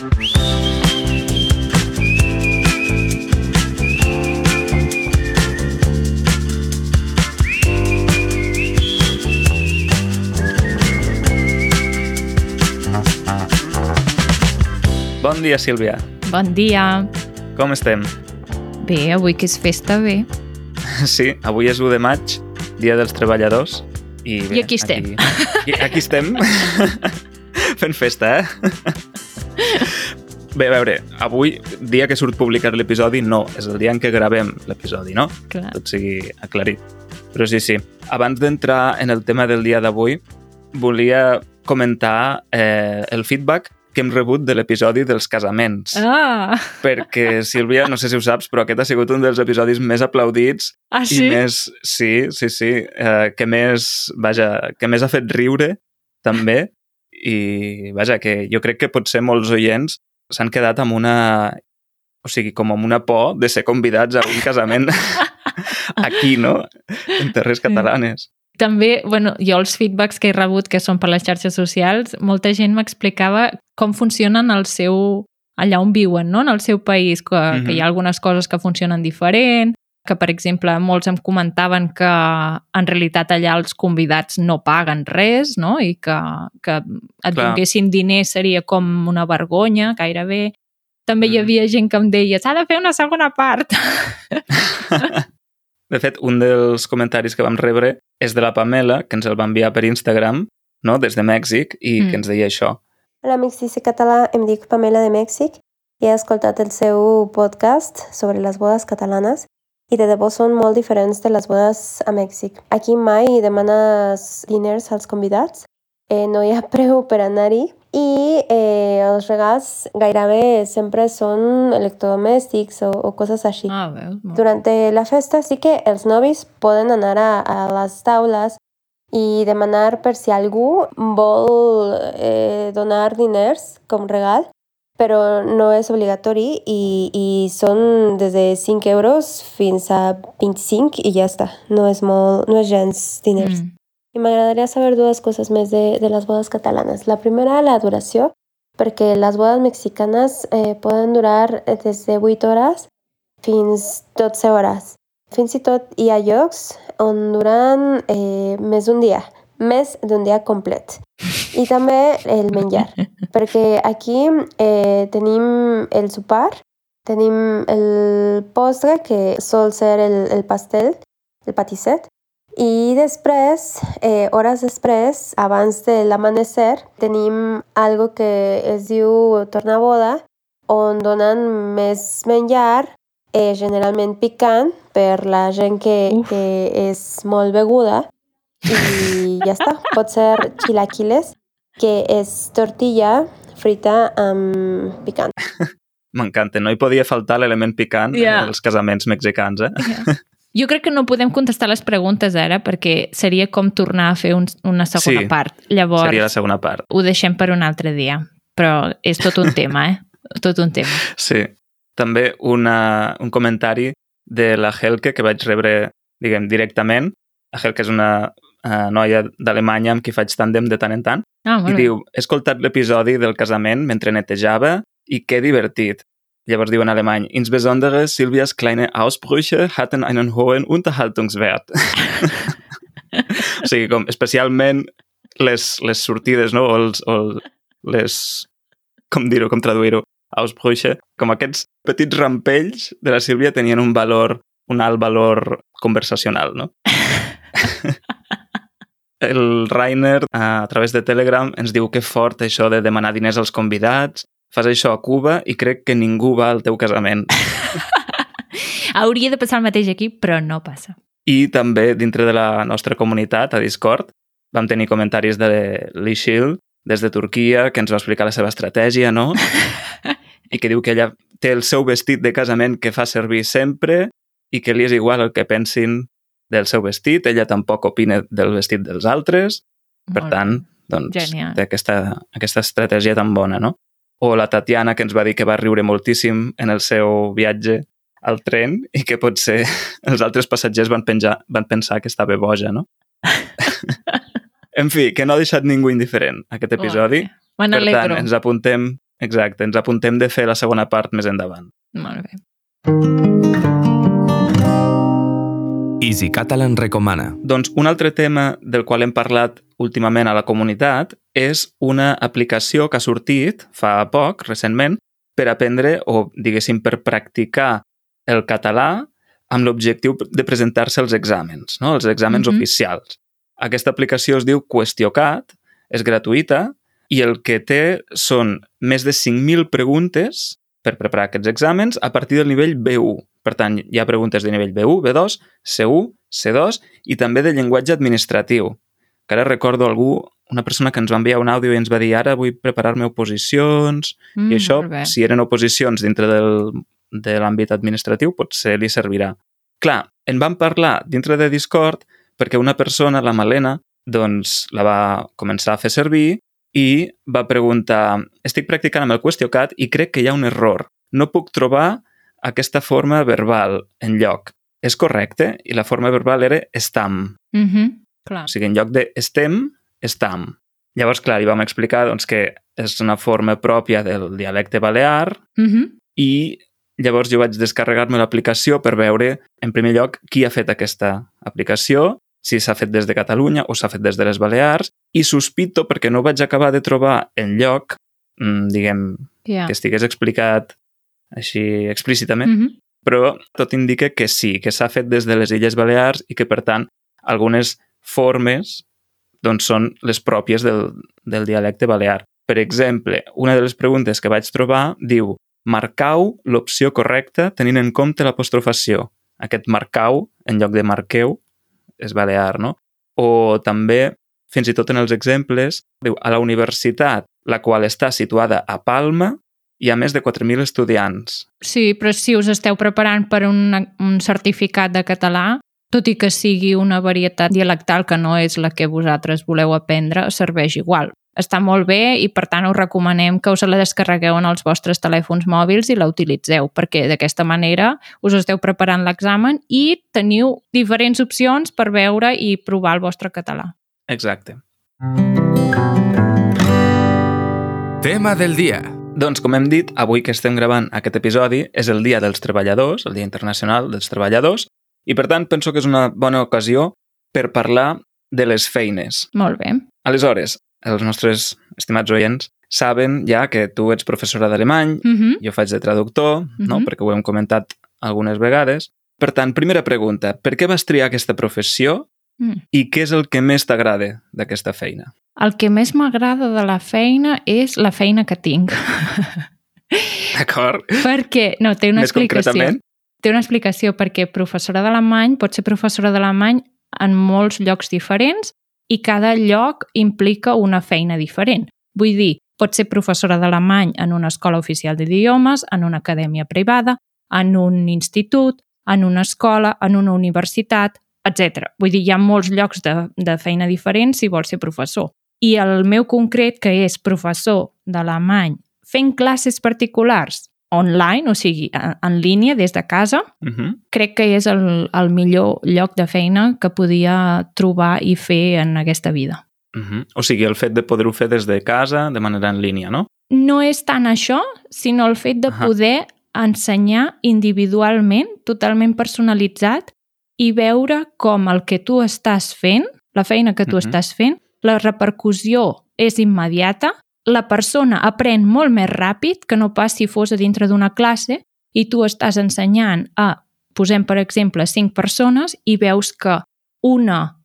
Bon dia, Sílvia. Bon dia. Com estem? Bé, avui que és festa, bé. Sí, avui és 1 de maig, Dia dels Treballadors. I, bé, I aquí estem. Aquí, aquí estem fent festa, eh? Bé, a veure, avui, dia que surt publicat l'episodi, no, és el dia en què gravem l'episodi, no? Clar. Tot sigui aclarit. Però sí, sí. Abans d'entrar en el tema del dia d'avui, volia comentar eh, el feedback que hem rebut de l'episodi dels casaments. Ah, Perquè, Sílvia, no sé si ho saps, però aquest ha sigut un dels episodis més aplaudits ah i sí? més... Sí, sí, sí. Eh, que més... Vaja, que més ha fet riure, també. I, vaja, que jo crec que potser molts oients s'han quedat amb una... O sigui, com amb una por de ser convidats a un casament aquí, no? En terres catalanes. També, bueno, jo els feedbacks que he rebut, que són per les xarxes socials, molta gent m'explicava com funcionen al seu allà on viuen, no? en el seu país, que, Mhm. que hi ha algunes coses que funcionen diferent, que, per exemple, molts em comentaven que en realitat allà els convidats no paguen res, no? I que, que et Clar. donessin diners seria com una vergonya, gairebé. També hi Mm. havia gent que em deia s'ha de fer una segona part. De fet, un dels comentaris que vam rebre és de la Pamela, que ens el va enviar per Instagram, no? des de Mèxic, i Mm. que ens deia això. Hola amics d'IC Català, em dic Pamela de Mèxic i he escoltat el seu podcast sobre les bodes catalanes i de debò són molt diferents de les bodes a Mèxic. Aquí mai demanes diners als convidats, eh, no hi ha preu per anar-hi i eh, els regals gairebé sempre són electrodomèstics o, o coses així. Ah, veus? Molt. Durant la festa sí que els novis poden anar a, a les taules i demanar per si algú vol eh, donar diners com regal, però no és obligatori i, i són des de 5 euros fins a 25 i ja està. No és, molt, no és gens diners. Mm. I m'agradaria saber dues coses més de, de les bodes catalanes. La primera, la duració, perquè les bodes mexicanes eh, poden durar eh, des de 8 hores fins 12 hores. Fins i tot hi ha llocs on duran eh, més d'un dia, més d'un dia complet. I també el menjar, perquè aquí eh, tenim el sopar, tenim el postre, que sol ser el, el pastel, el patisset, i després, eh, hores després, abans de l'amanecer, tenim algo que es diu tornaboda, on donen més menjar, eh, generalment picant, per la gent que, Uf. que és molt beguda. I ja està. Pot ser chilaquiles, que és tortilla frita amb picant. M'encanta, no hi podia faltar l'element picant en els casaments mexicans, eh? Jo crec que no podem contestar les preguntes ara perquè seria com tornar a fer un, una segona Sí, part. Llavors, Seria la segona part. ho deixem per un altre dia. Però és tot un tema, eh? Tot un tema. Sí. També una, un comentari de la Helke que vaig rebre, diguem, directament. La Helke és una uh, noia d'Alemanya amb qui faig tàndem de tant en tant. Ah, I diu, he escoltat l'episodi del casament mentre netejava i que divertit. Llavors diu en alemany, insbesondere Silvias kleine Ausbrüche hatten einen hohen Unterhaltungswert. o sigui, com especialment les, les sortides, no? O, els, o les... Com dir-ho, com traduir-ho? Ausbrüche. Com aquests petits rampells de la Sílvia tenien un valor, un alt valor conversacional, no? el Rainer, a través de Telegram, ens diu que fort això de demanar diners als convidats, fas això a Cuba i crec que ningú va al teu casament. Hauria de passar el mateix aquí, però no passa. I també dintre de la nostra comunitat, a Discord, vam tenir comentaris de Lee Shield, des de Turquia, que ens va explicar la seva estratègia, no? I que diu que ella té el seu vestit de casament que fa servir sempre i que li és igual el que pensin del seu vestit, ella tampoc opina del vestit dels altres, per Molt tant, doncs, Genial. té aquesta, aquesta estratègia tan bona, no? O la Tatiana, que ens va dir que va riure moltíssim en el seu viatge al tren i que potser els altres passatgers van, penjar, van pensar que estava boja, no? en fi, que no ha deixat ningú indiferent aquest episodi. Bé. Me Per tant, ens apuntem Exacte, ens apuntem de fer la segona part més endavant. Molt bé. Easy Catalan recomana. Doncs un altre tema del qual hem parlat últimament a la comunitat és una aplicació que ha sortit fa poc, recentment, per aprendre o, diguéssim, per practicar el català amb l'objectiu de presentar-se als exàmens, no? els exàmens mm. -hmm. oficials. Aquesta aplicació es diu QuestioCat, és gratuïta i el que té són més de 5.000 preguntes per preparar aquests exàmens a partir del nivell B1. Per tant, hi ha preguntes de nivell B1, B2, C1, C2 i també de llenguatge administratiu. Que ara recordo algú, una persona que ens va enviar un àudio i ens va dir ara vull preparar-me oposicions Mm, i això, si eren oposicions dintre del, de l'àmbit administratiu, potser li servirà. Clar, en vam parlar dintre de Discord perquè una persona, la Malena, doncs la va començar a fer servir i va preguntar estic practicant amb el QuestioCat i crec que hi ha un error. No puc trobar aquesta forma verbal en lloc. És correcte? I la forma verbal era estam. Mhm, Clar. O sigui, en lloc de estem, estam. Llavors, clar, li vam explicar doncs, que és una forma pròpia del dialecte balear Mhm, i llavors jo vaig descarregar-me l'aplicació per veure, en primer lloc, qui ha fet aquesta aplicació, si s'ha fet des de Catalunya o s'ha fet des de les Balears, i sospito, perquè no vaig acabar de trobar en lloc, mm, diguem, Ja. que estigués explicat així explícitament, Mhm, però tot indica que sí, que s'ha fet des de les Illes Balears i que, per tant, algunes formes doncs, són les pròpies del, del dialecte balear. Per exemple, una de les preguntes que vaig trobar diu marcau l'opció correcta tenint en compte l'apostrofació. Aquest marcau, en lloc de marqueu, és balear, no? O també, fins i tot en els exemples, diu a la universitat, la qual està situada a Palma, hi ha més de 4.000 estudiants. Sí, però si us esteu preparant per un, un certificat de català, tot i que sigui una varietat dialectal que no és la que vosaltres voleu aprendre, serveix igual. Està molt bé i, per tant, us recomanem que us la descarregueu en els vostres telèfons mòbils i la utilitzeu, perquè d'aquesta manera us esteu preparant l'examen i teniu diferents opcions per veure i provar el vostre català. Exacte. Tema del dia. Doncs, com hem dit, avui que estem gravant aquest episodi és el Dia dels Treballadors, el Dia Internacional dels Treballadors, i per tant penso que és una bona ocasió per parlar de les feines. Molt bé. Aleshores, els nostres estimats oients saben ja que tu ets professora d'alemany, Mm -hmm. jo faig de traductor, no? Mhm. perquè ho hem comentat algunes vegades. Per tant, primera pregunta, per què vas triar aquesta professió Mm. i què és el que més t'agrada d'aquesta feina? El que més m'agrada de la feina és la feina que tinc. D'acord? perquè, no, té una Més explicació. Té una explicació perquè professora d'alemany pot ser professora d'alemany en molts llocs diferents i cada lloc implica una feina diferent. Vull dir, pot ser professora d'alemany en una escola oficial d'idiomes, en una acadèmia privada, en un institut, en una escola, en una universitat, etc. Vull dir, hi ha molts llocs de, de feina diferents si vols ser professor. I el meu concret, que és professor d'alemany fent classes particulars online, o sigui, en, línia, des de casa, Uh -huh. crec que és el, el millor lloc de feina que podia trobar i fer en aquesta vida. Uh -huh. O sigui, el fet de poder-ho fer des de casa, de manera en línia, no? No és tant això, sinó el fet de Ahà. poder ensenyar individualment, totalment personalitzat, i veure com el que tu estàs fent, la feina que tu Mhm. estàs fent, la repercussió és immediata, la persona aprèn molt més ràpid que no pas si fos a dintre d'una classe i tu estàs ensenyant a, posem per exemple, cinc persones i veus que una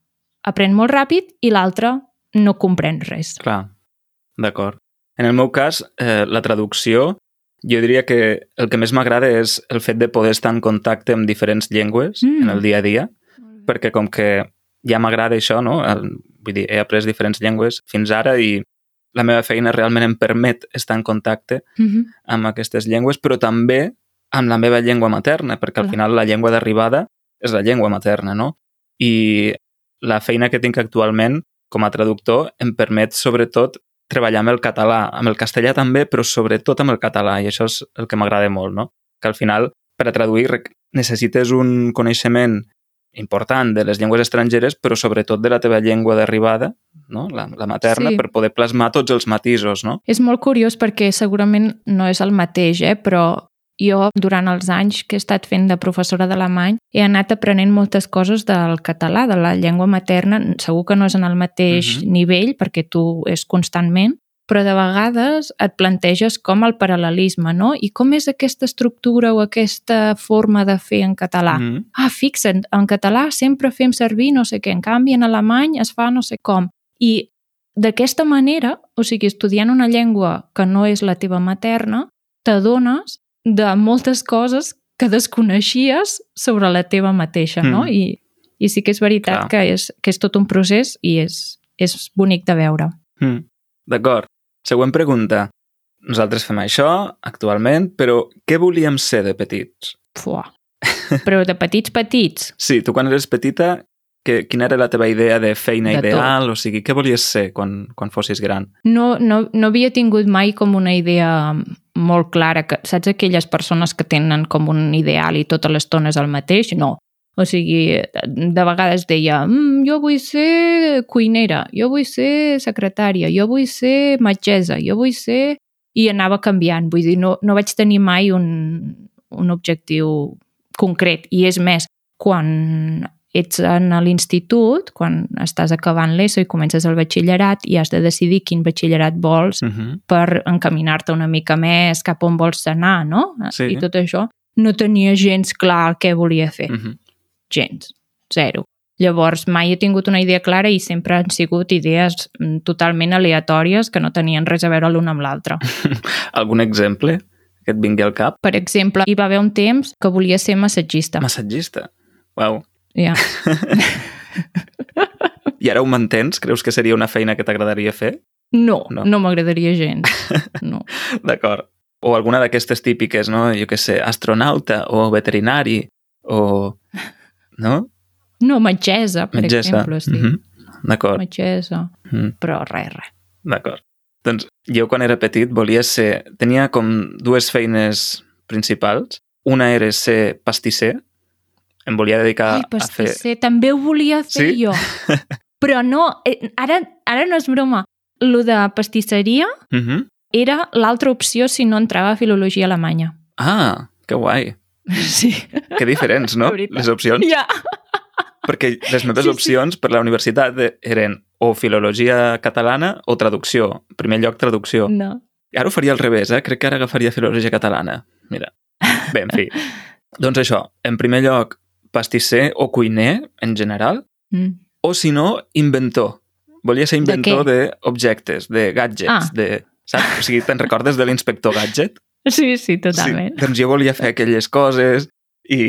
aprèn molt ràpid i l'altra no comprèn res. Clar, d'acord. En el meu cas, eh, la traducció, jo diria que el que més m'agrada és el fet de poder estar en contacte amb diferents llengües Mm. en el dia a dia, perquè com que ja m'agrada això, no? El, vull dir, he après diferents llengües fins ara i la meva feina realment em permet estar en contacte Mm -hmm. amb aquestes llengües, però també amb la meva llengua materna, perquè al Clar. final la llengua d'arribada és la llengua materna, no? I la feina que tinc actualment com a traductor em permet, sobretot, treballar amb el català, amb el castellà també, però sobretot amb el català, i això és el que m'agrada molt, no? Que al final, per a traduir, necessites un coneixement important de les llengües estrangeres, però sobretot de la teva llengua d'arribada, no? la, la materna, Sí. per poder plasmar tots els matisos, no? És molt curiós perquè segurament no és el mateix, eh? però jo, durant els anys que he estat fent de professora d'alemany, he anat aprenent moltes coses del català, de la llengua materna. Segur que no és en el mateix Mhm. nivell, perquè tu és constantment, però de vegades et planteges com el paral·lelisme, no? I com és aquesta estructura o aquesta forma de fer en català? Mhm. ah, fixa't, en català sempre fem servir no sé què, en canvi en alemany es fa no sé com. I d'aquesta manera, o sigui, estudiant una llengua que no és la teva materna, t'adones de moltes coses que desconeixies sobre la teva mateixa, no? Mm. I, I sí que és veritat Clar. que és, que és tot un procés i és, és bonic de veure. Mm. D'acord. Següent pregunta. Nosaltres fem això actualment, però què volíem ser de petits? Fuà. Però de petits, petits. Sí, tu quan eres petita, que, quina era la teva idea de feina De tot. ideal? O sigui, què volies ser quan, quan fossis gran? no, no, no havia tingut mai com una idea molt clara. Que, saps aquelles persones que tenen com un ideal i tota l'estona és el mateix? No. O sigui, de vegades deia mm, jo vull ser cuinera, jo vull ser secretària, jo vull ser metgessa, jo vull ser... I anava canviant. Vull dir, no, no vaig tenir mai un, un objectiu concret. I és més, quan ets en l'institut, quan estàs acabant l'ESO i comences el batxillerat i has de decidir quin batxillerat vols Uh -huh. per encaminar-te una mica més cap on vols anar, no? Sí. I tot això, no tenia gens clar què volia fer. Uh -huh. Gens. Zero. Llavors, mai he tingut una idea clara i sempre han sigut idees mm, totalment aleatòries que no tenien res a veure l'una amb l'altra. Algun exemple que et vingui al cap? Per exemple, hi va haver un temps que volia ser massatgista. Massatgista. Uau. Ja. I ara ho mantens? Creus que seria una feina que t'agradaria fer? No, No. no, m'agradaria gens. No. D'acord. O alguna d'aquestes típiques, no? Jo què sé, astronauta o veterinari o... No? No, metgessa, per Metgessa. exemple, sí. Mhm. D'acord. Metgessa. Mm. Però res, res. D'acord. Doncs jo quan era petit volia ser... Tenia com dues feines principals. Una era ser pastisser. Em volia dedicar Ai, a fer... també ho volia fer Sí? jo. Però no, eh, ara, ara no és broma. Lo de pastisseria Uh -huh. era l'altra opció si no entrava a filologia alemanya. Ah, que guai. Sí. Que diferents, no? Les opcions. Ja. Perquè les meves Sí, sí. opcions per la universitat eren o filologia catalana o traducció. En primer lloc, traducció. No. Ara ho faria al revés, eh? Crec que ara agafaria filologia catalana. Mira. Bé, en fi. doncs això, en primer lloc, pastisser o cuiner, en general, Mm. o si no, inventor. Volia ser inventor d'objectes, de, gadgets, Ah. de... Saps? O sigui, te'n recordes de l'inspector Gadget? Sí, sí, totalment. Sí, doncs jo volia fer aquelles coses i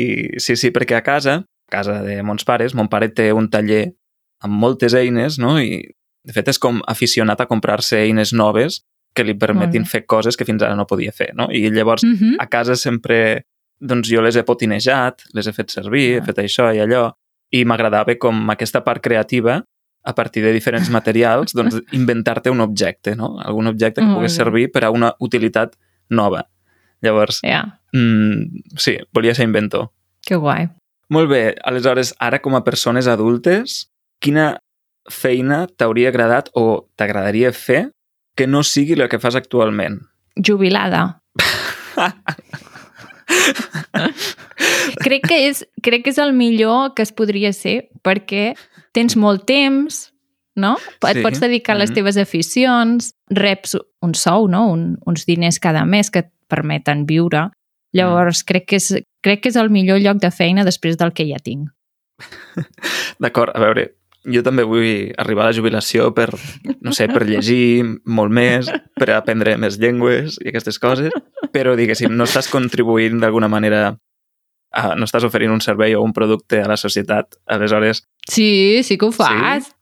sí, sí, perquè a casa, a casa de mons pares, mon pare té un taller amb moltes eines, no? I de fet és com aficionat a comprar-se eines noves que li permetin fer coses que fins ara no podia fer, no? I llavors Mm -hmm. a casa sempre doncs jo les he potinejat, les he fet servir, he Ah. fet això i allò, i m'agradava com aquesta part creativa a partir de diferents materials, doncs inventar-te un objecte, no? Algun objecte que pogués servir per a una utilitat nova. Llavors, Ja, mm, sí, volia ser inventor. que guai. Molt bé, aleshores, ara com a persones adultes, quina feina t'hauria agradat o t'agradaria fer que no sigui la que fas actualment? Jubilada. crec, que és, crec que és el millor que es podria ser perquè tens molt temps, no? Et Sí. pots dedicar a les Mhm. teves aficions, reps un sou, no? Un, uns diners cada mes que et permeten viure. Llavors, crec, que és, crec que és el millor lloc de feina després del que ja tinc. D'acord, a veure, jo també vull arribar a la jubilació per, no sé, per llegir molt més, per aprendre més llengües i aquestes coses, però, diguéssim, no estàs contribuint d'alguna manera, a, no estàs oferint un servei o un producte a la societat, aleshores, Sí, sí que ho fas. Sí?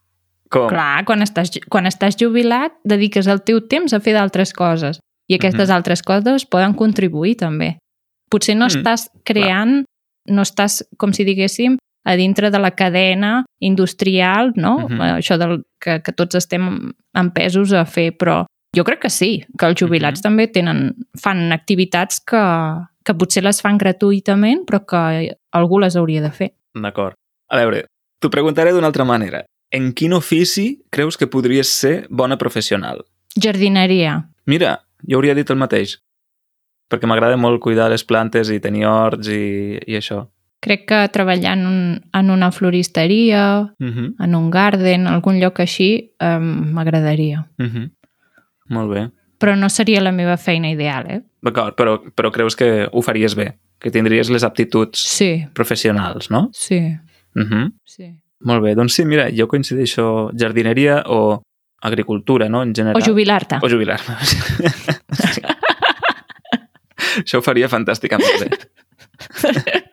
com? Clar, quan estàs, quan estàs jubilat, dediques el teu temps a fer d'altres coses. I aquestes Mhm. altres coses poden contribuir també. Potser no Mm, estàs creant, no estàs, com si diguéssim, a dintre de la cadena industrial, no? Mhm. Això del, que, que tots estem empesos a fer, però jo crec que sí, que els jubilats Mhm. també tenen, fan activitats que, que potser les fan gratuïtament, però que algú les hauria de fer. D'acord. A veure, t'ho preguntaré d'una altra manera. En quin ofici creus que podries ser bona professional? Jardineria. Mira, jo hauria dit el mateix. Perquè m'agrada molt cuidar les plantes i tenir horts i, i això. Crec que treballar en, un, en una floristeria, Uh -huh. en un garden, algun lloc així, eh, m'agradaria. Uh -huh. Molt bé. Però no seria la meva feina ideal, eh? D'acord, però, però creus que ho faries bé? Que tindries les aptituds Sí, professionals, no? sí, Uh -huh. sí. Molt bé, doncs sí, mira, jo coincideixo jardineria o agricultura, no?, en general. O jubilar-te. O jubilar-me. Això ho faria fantàsticament bé.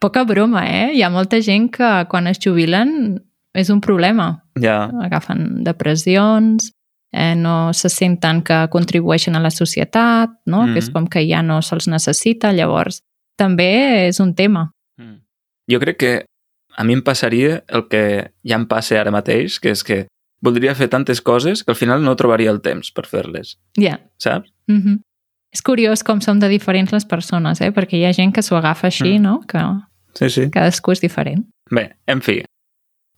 Poca broma, eh? Hi ha molta gent que quan es jubilen és un problema. Ja, Agafen depressions, eh, no se senten que contribueixen a la societat, no? Mm. que és com que ja no se'ls necessita, llavors també és un tema. Mm. Jo crec que a mi em passaria el que ja em passa ara mateix, que és que voldria fer tantes coses que al final no trobaria el temps per fer-les, Ja. saps? Mm -hmm. És curiós com som de diferents les persones, eh? perquè hi ha gent que s'ho agafa així, Mm. no? que Sí, sí. cadascú és diferent. Bé, en fi.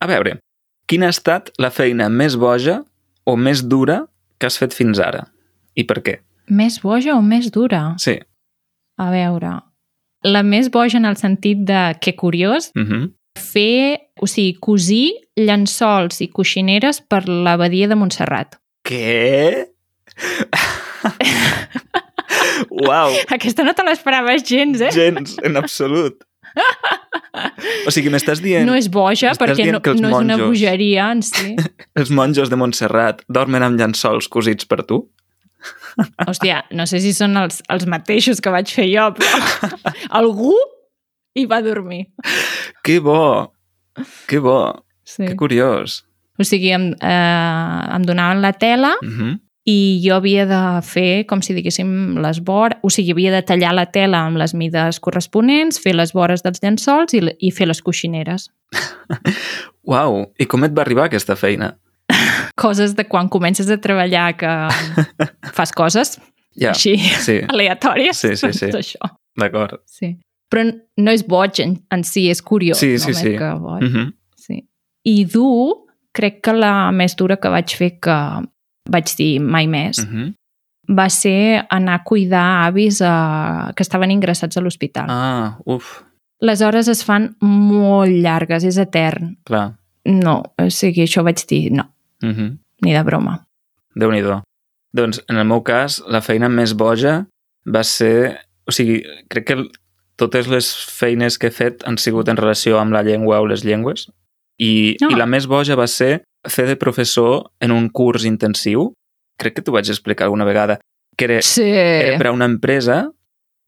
A veure, quina ha estat la feina més boja o més dura que has fet fins ara? I per què? Més boja o més dura? Sí. A veure, la més boja en el sentit de que curiós, Uh -huh. fer, o sigui, cosir llençols i coixineres per l'abadia de Montserrat. Què? Uau, Aquesta no te l'esperaves gens, eh? gens, en absolut. O sigui, m'estàs dient... No és boja perquè no, no és una monjos- bogeria en si. Els monjos de Montserrat dormen amb llençols cosits per tu? Hòstia, no sé si són els, els mateixos que vaig fer jo, però algú hi va dormir. Que bo! Que bo! Sí. Que curiós. O sigui, em, eh, em donaven la tela Uh -huh. I jo havia de fer, com si diguéssim, les vores, o sigui, havia de tallar la tela amb les mides corresponents, fer les vores dels llençols i, i fer les coixineres. Uau! I com et va arribar aquesta feina? Coses de quan comences a treballar que fas coses Ja, així sí, aleatòries. Sí, sí, sí. Doncs això. d'acord. Sí. Però no és boig en, en si, és curiós. Sí, sí, sí. Que boig. Uh -huh. sí. I dur, crec que la més dura que vaig fer que vaig dir mai més, Uh -huh. va ser anar a cuidar avis a... que estaven ingressats a l'hospital. Ah, uf, Les hores es fan molt llargues, és etern. clar. No, o sigui, això vaig dir no, Uh -huh. ni de broma. Déu-n'hi-do. Doncs, en el meu cas, la feina més boja va ser... O sigui, crec que totes les feines que he fet han sigut en relació amb la llengua o les llengües. I, Ah. i la més boja va ser fer de professor en un curs intensiu. Crec que t'ho vaig explicar alguna vegada. Que era, Sí. era per a una empresa,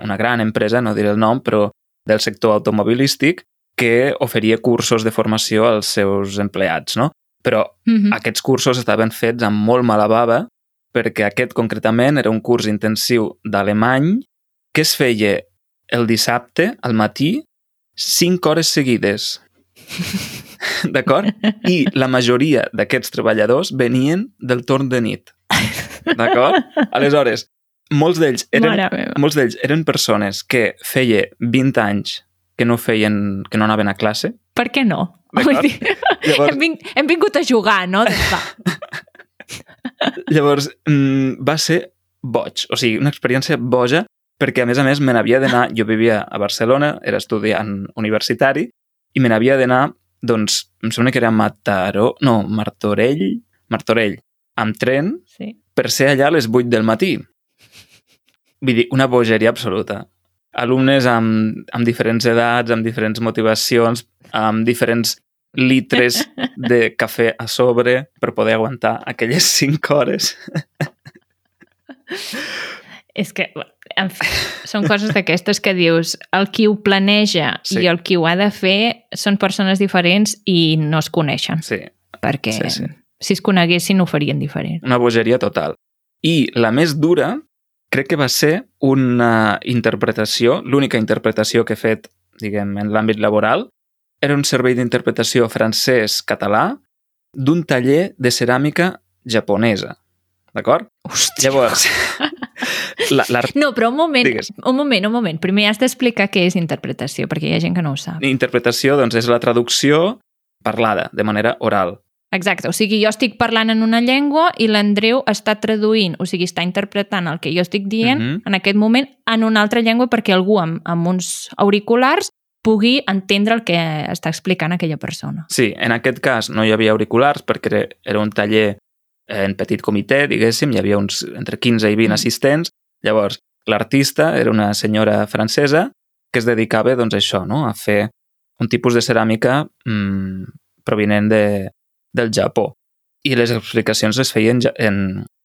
una gran empresa, no diré el nom, però del sector automobilístic, que oferia cursos de formació als seus empleats, no? Però Mhm. aquests cursos estaven fets amb molt mala bava perquè aquest concretament era un curs intensiu d'alemany que es feia el dissabte al matí 5 hores seguides. D'acord? I la majoria d'aquests treballadors venien del torn de nit. D'acord? Aleshores, molts d'ells eren, molts d'ells eren persones que feia 20 anys que no feien, que no anaven a classe. Per què no? Vull dir, Llavors, hem, vin hem vingut a jugar, no? Doncs va. Llavors, mm, va ser boig, o sigui, una experiència boja, perquè a més a més me n'havia d'anar, jo vivia a Barcelona, era estudiant universitari, i me n'havia d'anar, doncs, em sembla que era Mataró, no, Martorell, Martorell, amb tren, Sí. per ser allà a les 8 del matí. Vull dir, una bogeria absoluta. Alumnes amb, amb diferents edats, amb diferents motivacions, amb diferents litres de cafè a sobre per poder aguantar aquelles 5 hores. És que, en fi, són coses d'aquestes que dius, el qui ho planeja Sí. i el qui ho ha de fer són persones diferents i no es coneixen, Sí, perquè Sí, sí. si es coneguessin ho farien diferent. una bogeria total. I la més dura crec que va ser una interpretació, l'única interpretació que he fet, diguem, en l'àmbit laboral, era un servei d'interpretació francès-català d'un taller de ceràmica japonesa. D'acord? Hòstia. Llavors, la, la No, però un moment, Digues. un moment, un moment. Primer has d'explicar què és interpretació, perquè hi ha gent que no ho sap. interpretació doncs, és la traducció parlada, de manera oral. Exacte, o sigui, jo estic parlant en una llengua i l'Andreu està traduint, o sigui, està interpretant el que jo estic dient Mhm. en aquest moment en una altra llengua perquè algú amb, amb uns auriculars pugui entendre el que està explicant aquella persona. Sí, en aquest cas no hi havia auriculars perquè era- era un taller en petit comitè, diguéssim, hi havia uns entre 15 i 20 Mm. assistents. Llavors, l'artista era una senyora francesa que es dedicava doncs, a això, no? a fer un tipus de ceràmica mmm, provinent de, del Japó. I les explicacions les feien en,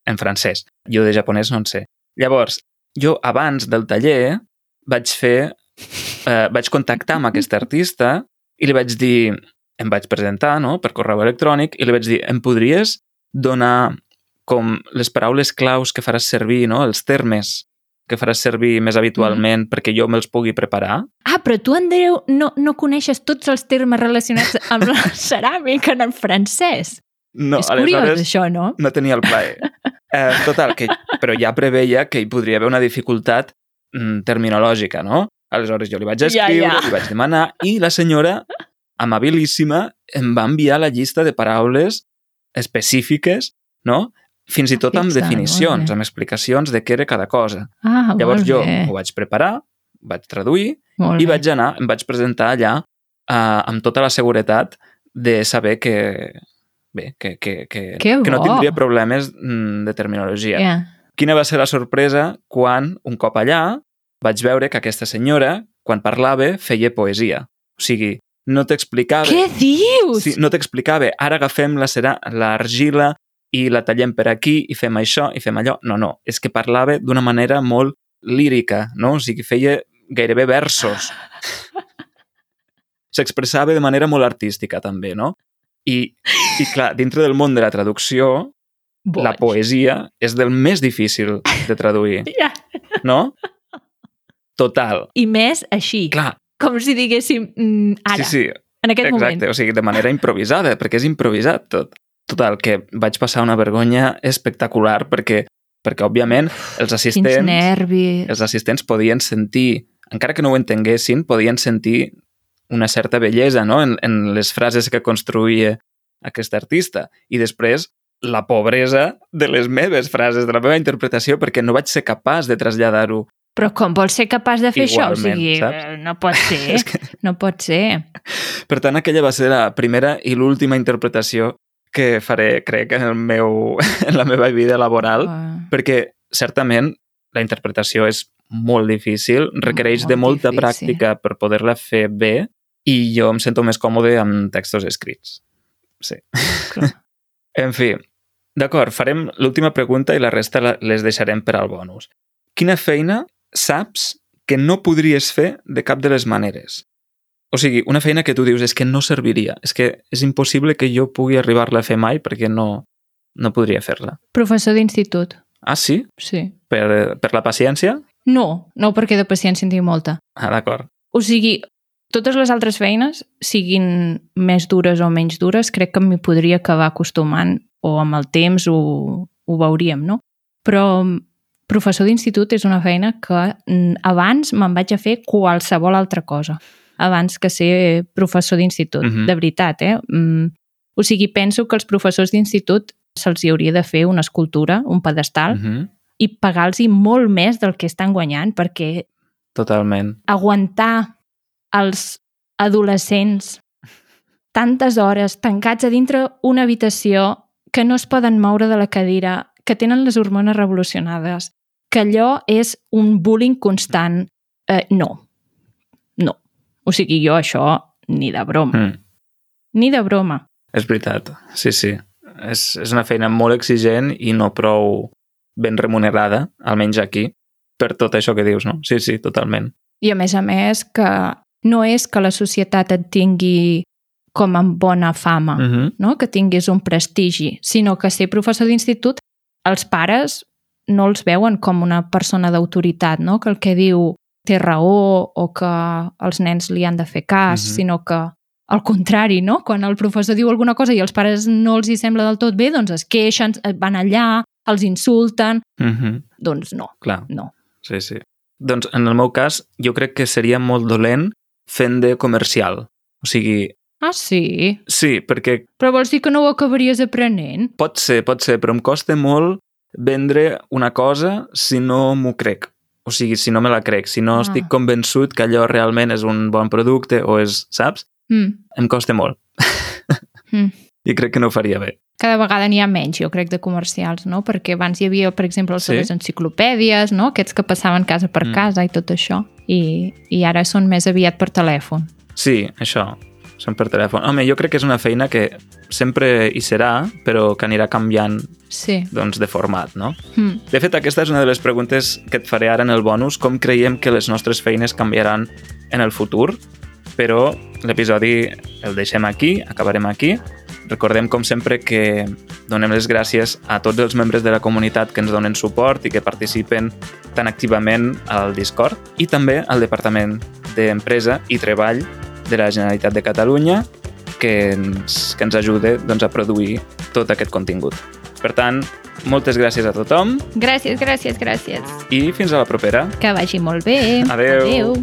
en francès. Jo de japonès no en sé. Llavors, jo abans del taller vaig fer... Eh, vaig contactar amb aquest artista i li vaig dir, em vaig presentar no, per correu electrònic i li vaig dir, em podries donar com les paraules claus que faràs servir, no, els termes que faràs servir més habitualment mm. perquè jo me'ls pugui preparar? Ah, però tu, Andreu, no, no coneixes tots els termes relacionats amb la ceràmica en el francès. No, és curiós, aleshores això, no? no tenia el plaer. Eh, total, que, però ja preveia que hi podria haver una dificultat mm, terminològica, no? Aleshores jo li vaig Ja, escriure, ja. li vaig demanar i la senyora, amabilíssima, em va enviar la llista de paraules específiques, no? Fins i tot amb Fixa, definicions, amb explicacions de què era cada cosa. Ah, Llavors jo bé. ho vaig preparar, vaig traduir molt i bé. vaig anar, em vaig presentar allà uh, amb tota la seguretat de saber que bé, que, que, que, Que que no tindria problemes mm, de terminologia. Yeah. Quina va ser la sorpresa quan, un cop allà, vaig veure que aquesta senyora, quan parlava, feia poesia. O sigui, no t'explicava... Què dius? Sí, no t'explicava, ara agafem la cera- l'argila i la tallem per aquí i fem això i fem allò. No, no, és que parlava d'una manera molt lírica, no? O sigui, feia gairebé versos. S'expressava de manera molt artística, també, no? I, I, clar, dintre del món de la traducció, Boig. la poesia és del més difícil de traduir, Ja. no? Total. I més així, Clar, com si diguéssim mm, ara, sí, sí, en aquest Exacte, moment. o sigui, de manera improvisada, perquè és improvisat tot. Total, que vaig passar una vergonya espectacular perquè, perquè òbviament, els Quins assistents, nervis. els assistents podien sentir, encara que no ho entenguessin, podien sentir una certa bellesa no? en, en les frases que construïa aquest artista. I després, la pobresa de les meves frases, de la meva interpretació, perquè no vaig ser capaç de traslladar-ho. Però com vols ser capaç de fer això? O Igualment, sigui, saps? eh, no pot ser, que, no pot ser. per tant, aquella va ser la primera i l'última interpretació que faré, crec, en, el meu, en la meva vida laboral, Uh, perquè certament la interpretació és molt difícil, requereix de Molt molta difícil. pràctica per poder-la fer bé i jo em sento més còmode amb textos escrits. Sí. Clar. en fi, d'acord, farem l'última pregunta i la resta les deixarem per al bonus. Quina feina saps que no podries fer de cap de les maneres? O sigui, una feina que tu dius és que no serviria, és que és impossible que jo pugui arribar-la a fer mai perquè no, no podria fer-la. professor d'institut, Ah, sí? sí. Per, per la paciència? No, no perquè de paciència en tinc molta. Ah, d'acord. O sigui, totes les altres feines, siguin més dures o menys dures, crec que m'hi podria acabar acostumant o amb el temps ho, ho veuríem, no? Però mm, professor d'institut és una feina que mm, abans me'n vaig a fer qualsevol altra cosa abans que ser professor d'institut, Mhm. de veritat, eh? Mm, o sigui, penso que els professors d'institut se'ls hauria de fer una escultura, un pedestal, Mm -hmm. i pagar-los molt més del que estan guanyant, perquè Totalment. aguantar els adolescents tantes hores tancats a dintre una habitació que no es poden moure de la cadira, que tenen les hormones revolucionades, que allò és un bullying constant. Eh. No. O sigui, jo això ni de broma. Mm. Ni de broma. És veritat, sí, sí. És, és una feina molt exigent i no prou ben remunerada, almenys aquí, per tot això que dius, no? Sí, sí, totalment. I a més a més que no és que la societat et tingui com amb bona fama, Mm -hmm. no? que tinguis un prestigi, sinó que ser professor d'institut, els pares no els veuen com una persona d'autoritat, no? que el que diu té raó o que els nens li han de fer cas, Mhm. sinó que al contrari, no? quan el professor diu alguna cosa i els pares no els hi sembla del tot bé, doncs es queixen, van allà, els insulten, Mm -hmm. doncs no, Clar, no. sí, sí. Doncs en el meu cas, jo crec que seria molt dolent fent de comercial. O sigui, Ah, sí? sí, perquè Però vols dir que no ho acabaries aprenent? pot ser, pot ser, però em costa molt vendre una cosa si no m'ho crec. O sigui, si no me la crec, si no Ah. estic convençut que allò realment és un bon producte o és, saps? Mm. Em costa molt. Mm. I crec que no ho faria bé. Cada vegada n'hi ha menys, jo crec, de comercials, no? Perquè abans hi havia, per exemple, els Sí? les enciclopèdies, no? Aquests que passaven casa per Mm. casa i tot això. I, I ara són més aviat per telèfon. Sí, això, són per telèfon. Home, jo crec que és una feina que sempre hi serà, però que anirà canviant Sí. doncs, de format, no? Mm. De fet, aquesta és una de les preguntes que et faré ara en el bonus, com creiem que les nostres feines canviaran en el futur, però l'episodi el deixem aquí, acabarem aquí. Recordem, com sempre, que donem les gràcies a tots els membres de la comunitat que ens donen suport i que participen tan activament al Discord i també al Departament d'Empresa i Treball de la Generalitat de Catalunya que ens, que ens ajuda doncs, a produir tot aquest contingut. Per tant, moltes gràcies a tothom Gràcies, gràcies, gràcies. i fins a la propera. Que vagi molt bé. Adeu. Adeu.